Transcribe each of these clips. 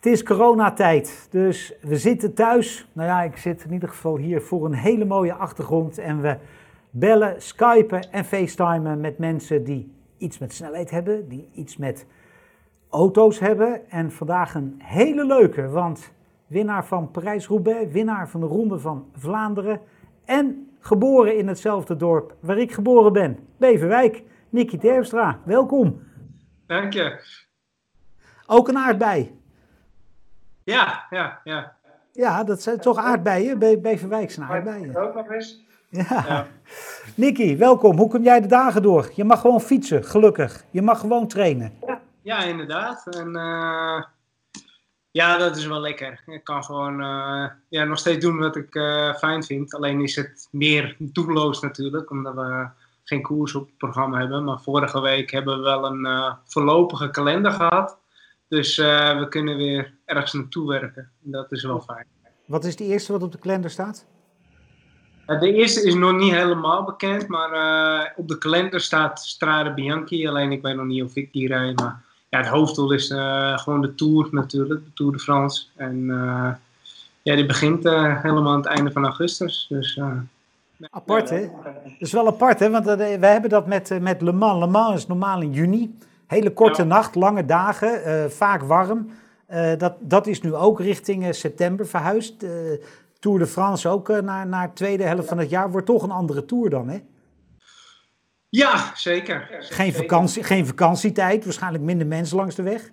Het is coronatijd, dus we zitten thuis. Nou ja, ik zit in ieder geval hier voor een hele mooie achtergrond. En we bellen, skypen en facetimen met mensen die iets met snelheid hebben, die iets met auto's hebben. En vandaag een hele leuke, want winnaar van Parijs-Roubaix, winnaar van de Ronde van Vlaanderen en geboren in hetzelfde dorp waar ik geboren ben, Beverwijk. Nicky Terpstra, welkom. Dank je. Ook een aardbei. Ja, ja, ja. Ja, dat zijn toch aardbeien? Be Beverwijk zijn aardbeien. Ook nog eens. Ja. ja. Nicky, welkom. Hoe kom jij de dagen door? Je mag gewoon fietsen, gelukkig. Je mag gewoon trainen. Ja, ja inderdaad. En uh, ja, dat is wel lekker. Ik kan gewoon uh, ja, nog steeds doen wat ik uh, fijn vind. Alleen is het meer doelloos natuurlijk, omdat we geen koers op het programma hebben. Maar vorige week hebben we wel een voorlopige kalender gehad. Dus we kunnen weer ergens naartoe werken. Dat is wel fijn. Wat is de eerste wat op de kalender staat? De eerste is nog niet helemaal bekend, maar uh, op de kalender staat Strade Bianchi. Alleen ik weet nog niet of ik die rijd. Maar ja, het hoofddoel is uh, gewoon de Tour natuurlijk, de Tour de France. En uh, ja, die begint helemaal aan het einde van augustus. Dus, apart hè? Dat is wel apart hè, want we hebben dat met, met Le Mans. Le Mans is normaal in juni. Hele korte ja. nacht, lange dagen, vaak warm. Dat, dat is nu ook richting september verhuisd. Tour de France ook uh, naar, naar de tweede helft van het jaar wordt toch een andere Tour dan, hè? Ja, zeker. Geen, vakantie, geen vakantietijd, waarschijnlijk minder mensen langs de weg.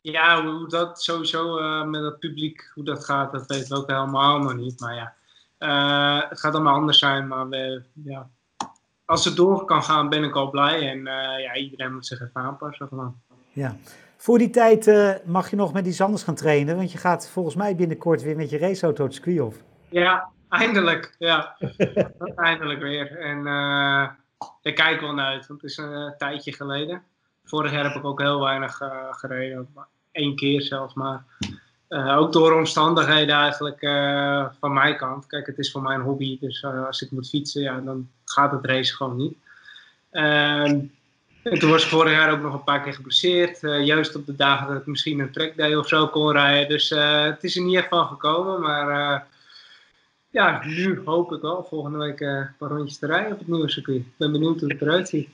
Ja, hoe dat sowieso uh, met het publiek, hoe dat gaat, dat weten we ook helemaal nog niet. Maar ja, uh, het gaat allemaal anders zijn. Maar we, ja, als het door kan gaan, ben ik al blij. En ja, iedereen moet zich even aanpassen. Gewoon. Ja. Voor die tijd uh, mag je nog met iets anders gaan trainen, want je gaat volgens mij binnenkort weer met je raceauto het circuit op. Ja, eindelijk. Ja, eindelijk weer. En uh, ik kijk wel naar uit, want het is een uh, tijdje geleden. Vorig jaar heb ik ook heel weinig gereden, Eén keer zelfs maar. ook door omstandigheden eigenlijk van mijn kant. Kijk, het is voor mij een hobby, dus als ik moet fietsen, ja, dan gaat het race gewoon niet. En toen was ik vorig jaar ook nog een paar keer geblesseerd. Uh, juist op de dagen dat ik misschien een trackday of zo kon rijden. Dus uh, het is er niet echt van gekomen. Maar uh, ja, nu hoop ik wel volgende week een paar rondjes te rijden op het nieuwe circuit. Ik ben benieuwd hoe het eruit ziet.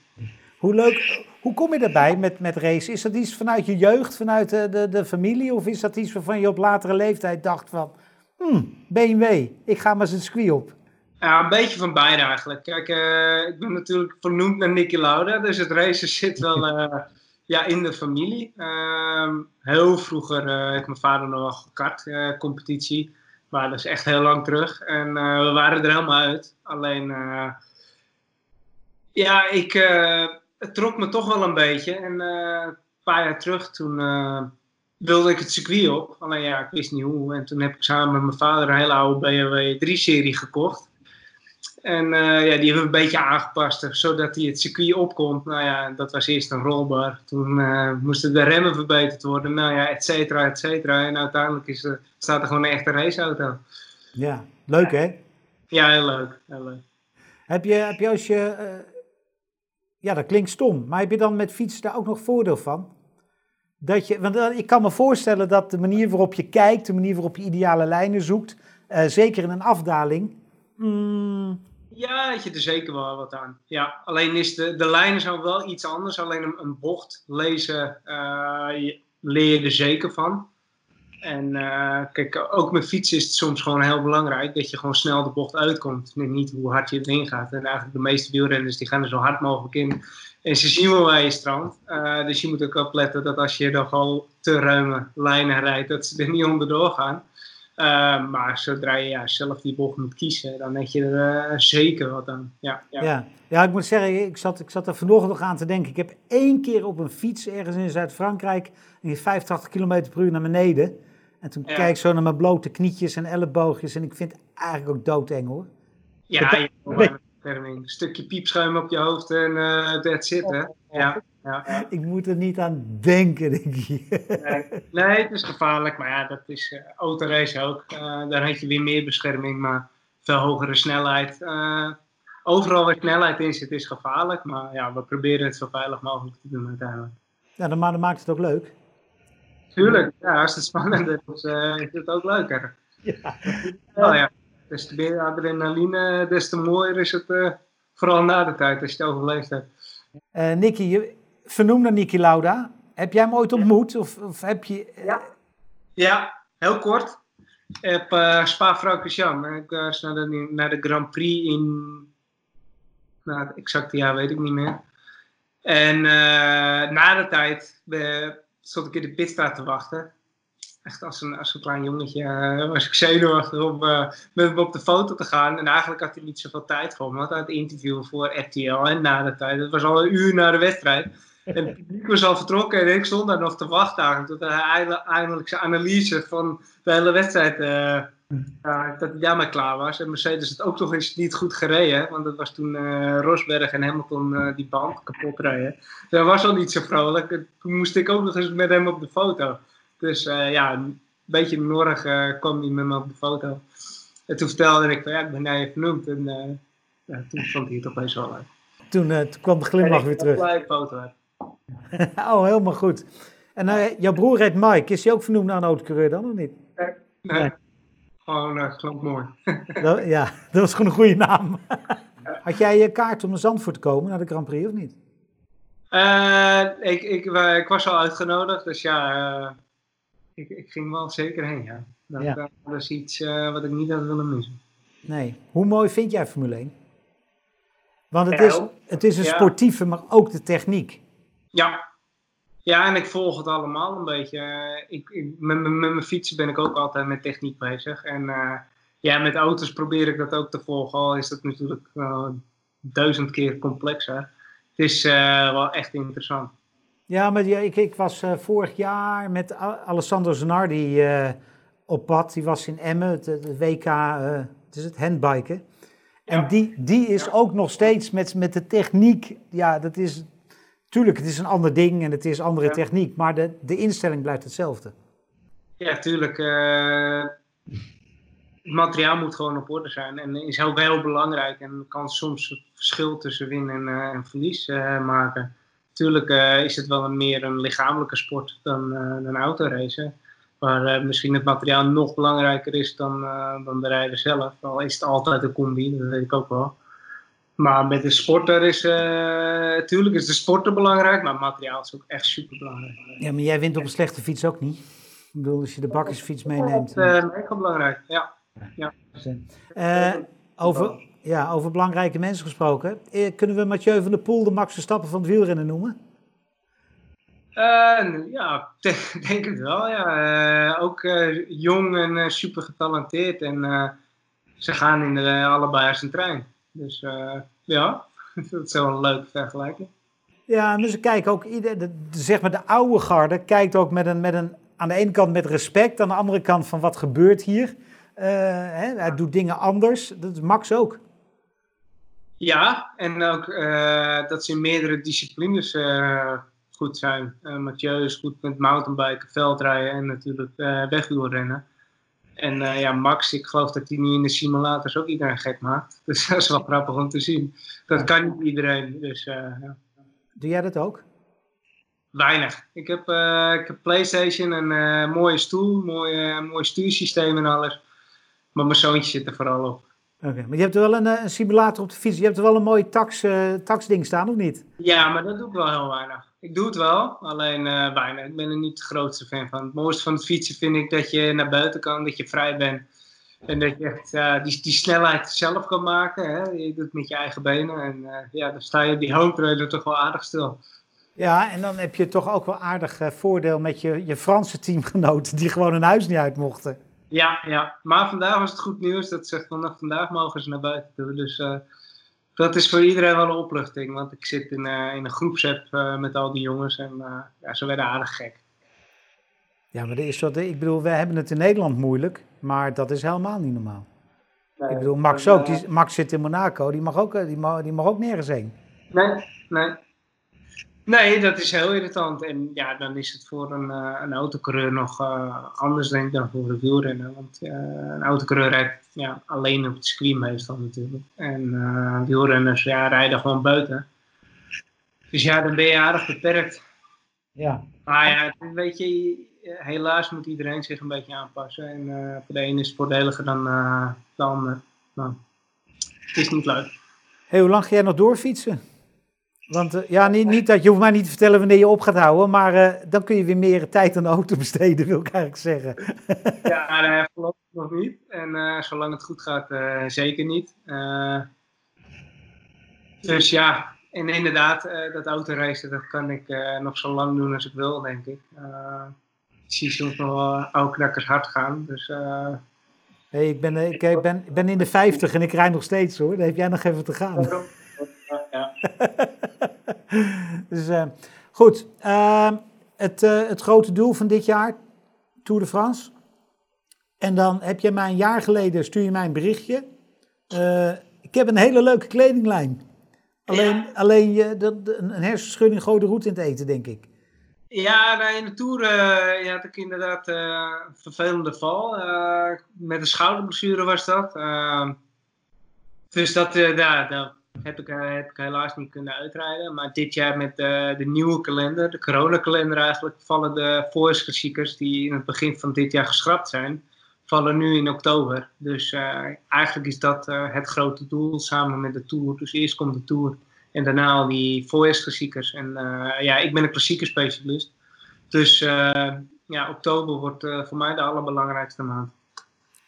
Hoe leuk, hoe kom je erbij met, met racen? Is dat iets vanuit je jeugd, vanuit de, de, de familie? Of is dat iets waarvan je op latere leeftijd dacht van... Hmm, BMW, ik ga maar eens een circuit op. Ja, een beetje van beide eigenlijk. Kijk, uh, ik ben natuurlijk vernoemd naar Nicky Lauda, dus het racen zit wel uh, ja, in de familie. Uh, heel vroeger uh, heeft mijn vader nog wel gekart, competitie. Maar dat is echt heel lang terug. En we waren er helemaal uit. Alleen, ja, ik, het trok me toch wel een beetje. En een paar jaar terug, toen wilde ik het circuit op. Alleen ja, ik wist niet hoe. En toen heb ik samen met mijn vader een hele oude BMW 3-serie gekocht. En uh, ja, die hebben we een beetje aangepast, zodat hij het circuit opkomt. Nou ja, dat was eerst een rolbar. Toen uh, moesten de remmen verbeterd worden, nou ja, et cetera, et cetera. En uiteindelijk is er, staat er gewoon een echte raceauto. Ja, leuk hè? Ja, heel leuk. Heel leuk. Heb, je, heb je als je, uh, ja dat klinkt stom, maar heb je dan met fietsen daar ook nog voordeel van? Dat je, want ik kan me voorstellen dat de manier waarop je kijkt, de manier waarop je ideale lijnen zoekt, zeker in een afdaling... Mm, ja, had je er zeker wel wat aan. Ja, alleen is de, de lijnen zijn wel iets anders. Alleen een, een bocht lezen uh, leer je er zeker van. En uh, kijk, ook met fietsen is het soms gewoon heel belangrijk dat je gewoon snel de bocht uitkomt. En niet hoe hard je erin gaat. En eigenlijk de meeste wielrenners die gaan er zo hard mogelijk in. En ze zien wel waar je strandt. Uh, dus je moet ook opletten dat als je nogal te ruime lijnen rijdt, dat ze er niet onderdoor gaan. Uh, maar zodra je ja, zelf die bocht moet kiezen, dan heb je er uh, zeker wat aan. Ja, ja. Ja. ja, ik moet zeggen, ik zat, ik zat er vanochtend nog aan te denken. Ik heb één keer op een fiets ergens in Zuid-Frankrijk, die 85 km per uur naar beneden. En toen ja. kijk ik zo naar mijn blote knietjes en elleboogjes en ik vind het eigenlijk ook doodeng hoor. Ja, je een stukje piepschuim op je hoofd en uh, that's it hè. Ja. Ja. Ik moet er niet aan denken, denk ik. Nee, nee, het is gevaarlijk, maar ja, dat is uh, autorace ook. Uh, daar heb je weer meer bescherming, maar veel hogere snelheid. Uh, overal waar snelheid in zit, is gevaarlijk, maar ja, we proberen het zo veilig mogelijk te doen uiteindelijk. Ja, dan, maar dat maakt het ook leuk. Tuurlijk, ja, als het spannender is, is het ook leuker. Ja. Nou ja, des te meer adrenaline, des te mooier is het, vooral na de tijd, als je het overleefd hebt. Uh, Nicky, je vernoemde Nicky Lauda. Heb jij hem ooit ontmoet? Of, of heb je... Ja. ja, heel kort. Ik heb uh, Spa-Francorchamps. Ik was naar de, naar de Grand Prix in... Nou, het exacte jaar weet ik niet meer. En na de tijd stond ik in de pitstraat te wachten. Echt als een, als een klein jongetje uh, was ik zenuwachtig om uh, met hem op de foto te gaan. En eigenlijk had hij niet zoveel tijd voor me. Want het interview voor RTL en na de tijd. Het was al een uur na de wedstrijd. En het publiek was al vertrokken en ik stond daar nog te wachten. Tot hij eindelijk zijn analyse van de hele wedstrijd uh, uh, dat hij daarmee klaar was. En Mercedes het ook nog eens niet goed gereden. Want dat was toen Rosberg en Hamilton die band kapot rijden. Dus dat was al niet zo vrolijk. Toen moest ik ook nog eens met hem op de foto. Dus ja, een beetje norig kwam hij met me op de foto. En toen vertelde ik van ja, ik ben naar je vernoemd. En ja, toen vond hij het opeens wel leuk. Toen, toen kwam de glimlach weer terug. En ik foto oh, helemaal goed. En jouw broer heet Mike. Is hij ook vernoemd naar een autocoureur dan of niet? Nee. nee. Gewoon uh, klonk mooi. dat, ja, dat was gewoon een goede naam. Had jij je kaart om naar Zandvoort te komen, naar de Grand Prix, of niet? Uh, ik, ik, ik, was al uitgenodigd, dus ja, uh, ik, ik, ging wel zeker heen, ja. Dat, ja. dat is iets wat ik niet had willen missen. Nee. Hoe mooi vind jij Formule 1? Want het is, het is een sportieve, maar ook de techniek. Ja, ja, en ik volg het allemaal een beetje. Ik, ik, met, met, mijn fietsen ben ik ook altijd met techniek bezig. En uh, ja, met auto's probeer ik dat ook te volgen. Al is dat natuurlijk uh, duizend keer complexer. Het is wel echt interessant. Ja, maar ja, ik, ik was vorig jaar met Alessandro Zanardi op pad. Die was in Emmen, het, het WK, het is het handbiken. En ja. die, die is ook nog steeds met, met de techniek. Ja, dat is Tuurlijk, het is een ander ding en het is andere techniek, maar de, de instelling blijft hetzelfde. Ja, tuurlijk. Het materiaal moet gewoon op orde zijn en is ook heel belangrijk en kan soms het verschil tussen win en, en verlies maken. Tuurlijk is het wel een meer een lichamelijke sport dan, een autoracen. Waar misschien het materiaal nog belangrijker is dan, dan de rijder zelf. Al is het altijd een combi, dat weet ik ook wel. Maar met de sporter is, natuurlijk uh, is de sporter belangrijk, maar materiaal is ook echt super belangrijk. Ja, maar jij wint op een slechte fiets ook niet. Ik bedoel, als je de bakkersfiets meeneemt. Dat is uh, mega belangrijk, ja. ja. Uh, over, ja, over belangrijke mensen gesproken. Eh, kunnen we Mathieu van der Poel de Max Verstappen van het wielrennen noemen? Uh, ja, denk het wel. Ja. Uh, ook uh, jong en super getalenteerd. En ze gaan in de, allebei als een trein. Dus ja, dat is wel een leuke vergelijking. Ja, dus kijken ook, ieder, de, zeg maar de oude garde kijkt ook met een, met een, aan de ene kant met respect, aan de andere kant van wat gebeurt hier. Hè, hij doet dingen anders, dat is Max ook. Ja, en ook uh, dat ze in meerdere disciplines uh, goed zijn. Mathieu is goed met mountainbiken, veldrijden en natuurlijk wegwielrennen. En ja, Max, ik geloof dat hij nu in de simulators ook iedereen gek maakt. Dus dat is wel grappig om te zien. Dat kan niet iedereen. Dus, ja. Doe jij dat ook? Weinig. Ik heb, ik heb PlayStation, een mooie stoel, mooi, mooi stuursysteem en alles. Maar mijn zoontje zit er vooral op. Oké, maar je hebt er wel een, een, simulator op de fiets. Je hebt er wel een mooi tax, taxding staan, of niet? Ja, maar dat doe ik wel heel weinig. Ik doe het wel, alleen uh, bijna. Ik ben er niet de grootste fan van. Het mooiste van het fietsen vind ik dat je naar buiten kan, dat je vrij bent. En dat je echt uh, die, die snelheid zelf kan maken. Hè? Je doet het met je eigen benen. En uh, ja, dan sta je die home trainer toch wel aardig stil. Ja, en dan heb je toch ook wel aardig voordeel met je, je Franse teamgenoten die gewoon hun huis niet uit mochten. Ja, ja, maar vandaag was het goed nieuws dat ze vanaf vandaag mogen ze naar buiten toe. Dus dat is voor iedereen wel een opluchting. Want ik zit in, uh, in een groepsapp uh, met al die jongens en ja, ze werden aardig gek. Ja, maar is wat, ik bedoel, we hebben het in Nederland moeilijk, maar dat is helemaal niet normaal. Nee, ik bedoel, Max ook, die, Max zit in Monaco, die mag ook, die mag, die mag ook nergens heen. Nee, nee. Nee, dat is heel irritant. En ja, dan is het voor een, uh, een autocoureur nog uh, anders denk ik dan voor een wielrenner. Want uh, een autocoureur rijdt ja, alleen op het circuit meestal natuurlijk. En wielrenners ja, rijden gewoon buiten. Dus ja, dan ben je aardig beperkt. Ja. Maar ja, weet je, helaas moet iedereen zich een beetje aanpassen. En voor de ene is het voordeliger dan de ander. Nou, het is niet leuk. Hey, hoe lang ga jij nog doorfietsen? Want uh, ja, niet, niet, dat je hoeft mij niet te vertellen wanneer je op gaat houden, maar dan kun je weer meer tijd aan de auto besteden, wil ik eigenlijk zeggen. ja, nee, voorlopig nog niet. En zolang het goed gaat, zeker niet. dus ja, en inderdaad, dat autoracen, dat kan ik nog zo lang doen als ik wil, denk ik zie soms nog wel oude hard gaan. Dus, hey, ik, ben, ik, ik, ben, ik ben in de 50 en ik rijd nog steeds hoor. Dan heb jij nog even te gaan. Ja. dus uh, goed. Uh, het, het grote doel van dit jaar, Tour de France. En dan heb je mij een jaar geleden, stuur je mij een berichtje. ik heb een hele leuke kledinglijn. Alleen, ja. alleen je, de, een hersenschudding gooit de roet in het eten, denk ik. Ja, in de Tour uh, had ik inderdaad uh, een vervelende val. Uh, met een schouderblessure was dat. Ehm, dus dat, daar, daar heb, ik, ik helaas niet kunnen uitrijden. Maar dit jaar met de nieuwe kalender, de coronakalender eigenlijk, vallen de voorjaarsklassiekers die in het begin van dit jaar geschrapt zijn, vallen nu in oktober. Dus eigenlijk is dat het grote doel samen met de Tour. Dus eerst komt de Tour. En daarna al die voorjaarsklassiekers. En ja, ik ben een klassiekerspecialist. Dus uh, ja, oktober wordt voor mij de allerbelangrijkste maand.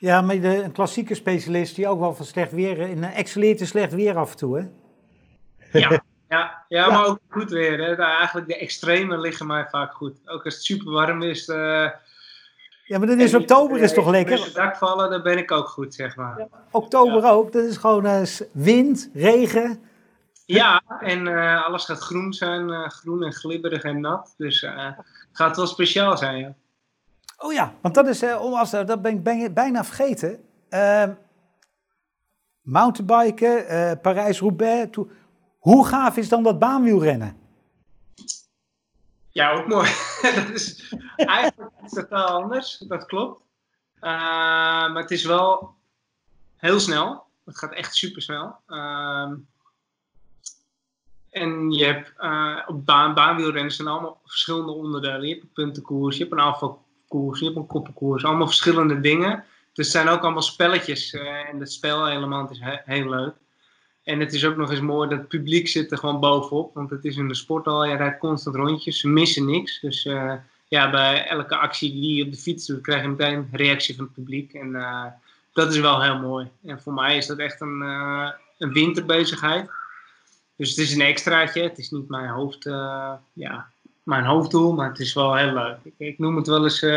Ja, maar de, een klassieke specialist die ook wel van slecht weer, in excelleert in slecht weer af en toe, hè? Ja, ja, ja, maar ook goed weer. Hè. Eigenlijk de extremen liggen mij vaak goed. Ook als het super warm is. ja, maar dan is oktober is toch lekker? Als het dak vallen, dan ben ik ook goed, zeg maar. Ja, oktober ook. Dat is gewoon wind, regen. Ja, en uh, alles gaat groen zijn, uh, groen en glibberig en nat. Dus uh, gaat wel speciaal zijn, ja. Oh ja, want dat is, om als, dat ben ik, bijna vergeten. Ehm, mountainbiken, Parijs-Roubaix. Hoe gaaf is dan dat baanwielrennen? Ja, ook mooi. dat is eigenlijk totaal anders, dat klopt. maar het is wel heel snel. Het gaat echt super snel. Ehm, en je hebt uh, op baan, baanwielrennen zijn allemaal verschillende onderdelen. Je hebt een puntenkoers, je hebt een je hebt een koppenkoers. Allemaal verschillende dingen. Dus het zijn ook allemaal spelletjes. Uh, en het spelelement is he heel leuk. En het is ook nog eens mooi dat het publiek zit er gewoon bovenop. Want het is in de sporthal, je rijdt constant rondjes. Ze missen niks. Dus uh, ja, bij elke actie die je op de fiets doet, krijg je meteen een reactie van het publiek. En dat is wel heel mooi. En voor mij is dat echt een, een winterbezigheid. Dus het is een extraatje. Het is niet mijn, hoofd, ja, mijn hoofddoel, maar het is wel heel leuk. Ik, ik noem het wel eens uh,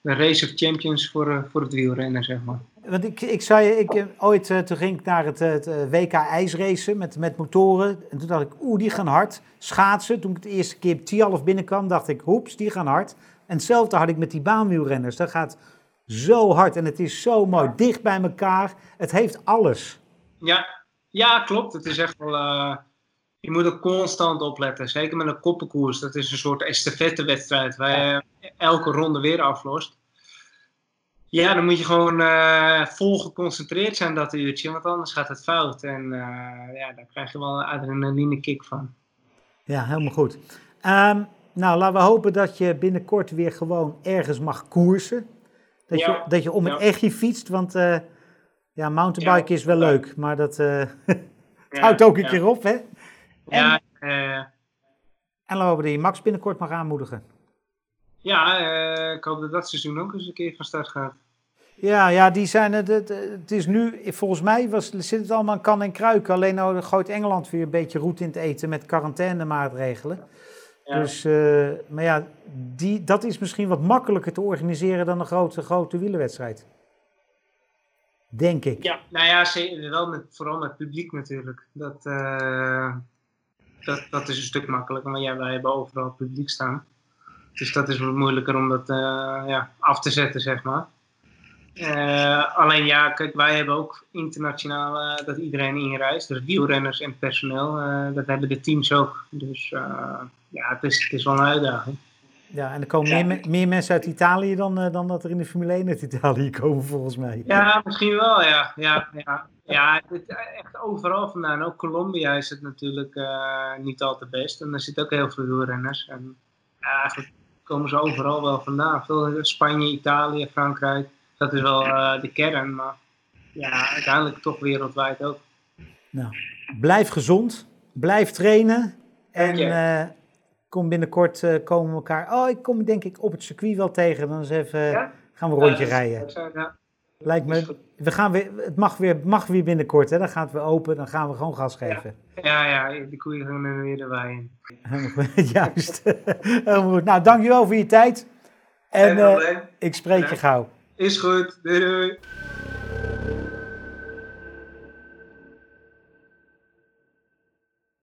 de Race of Champions voor, uh, voor het wielrennen, zeg maar. Want ik, ik zei, ik, ooit toen ging ik naar het, het WK ijsracen met, met motoren. En toen dacht ik, oeh, die gaan hard. Schaatsen, toen ik de eerste keer op Tialf binnenkwam, dacht ik, hoeps, die gaan hard. En hetzelfde had ik met die baanwielrenners. Dat gaat zo hard en het is zo mooi, dicht bij elkaar. Het heeft alles. Ja, ja, klopt. Het is echt wel. Uh, je moet er constant opletten. Zeker met een koppenkoers. Dat is een soort estafettewedstrijd waar je elke ronde weer aflost. Ja, dan moet je gewoon uh, vol geconcentreerd zijn dat uurtje, want anders gaat het fout. En uh, ja, daar krijg je wel een adrenaline kick van. Ja, helemaal goed. Um, nou, laten we hopen dat je binnenkort weer gewoon ergens mag koersen. Dat, ja. je, dat je om een ja. echtje fietst, want uh, ja, mountainbike is wel leuk, maar dat houdt ook een keer op, hè? En, ja, en laten we die Max binnenkort mag aanmoedigen. Ja, uh, ik hoop dat dat seizoen ook eens een keer van start gaat. Ja, ja die zijn het. Het is nu, volgens mij was, zit het allemaal in kan en kruiken. Alleen nou gooit Engeland weer een beetje roet in het eten met quarantainemaatregelen. Ja. Dus, uh, maar ja, die, dat is misschien wat makkelijker te organiseren dan een grote, grote wielerwedstrijd. Denk ik. Ja, nou ja, wel met, vooral met publiek natuurlijk. Dat, uh, dat, dat is een stuk makkelijker, want ja, wij hebben overal publiek staan. Dus dat is wat moeilijker om dat uh, ja, af te zetten, zeg maar. Uh, alleen ja, kijk, wij hebben ook internationaal dat iedereen inreist. Dus wielrenners en personeel, dat hebben de teams ook. Dus ja, het is, het is wel een uitdaging. Ja, en er komen meer, meer, mensen uit Italië dan, uh, dan dat er in de Formule 1 uit Italië komen, volgens mij. Ja, misschien wel, ja. Ja, ja. ja het, echt overal vandaan. Ook Colombia is het natuurlijk uh, niet al te best. En er zitten ook heel veel wielrenners. En ja, eigenlijk komen ze overal wel vandaan. Veel Spanje, Italië, Frankrijk. Dat is wel eh, de kern, maar ja, uiteindelijk toch wereldwijd ook. Nou, blijf gezond, blijf trainen en eh, kom binnenkort eh, komen we elkaar. Oh, ik kom denk ik op het circuit wel tegen. Dan eens even Ja? gaan we een rondje Ja, rijden. Lijkt me. We gaan weer. Het mag weer, mag weer binnenkort. Hè? Dan gaat het weer open. Dan gaan we gewoon gas geven. Ja, ja, die koeien gaan er weer erbij in. Juist. Helemaal goed. Nou, dankjewel voor je tijd. En eh, ik spreek je gauw. Is goed. Doei doei.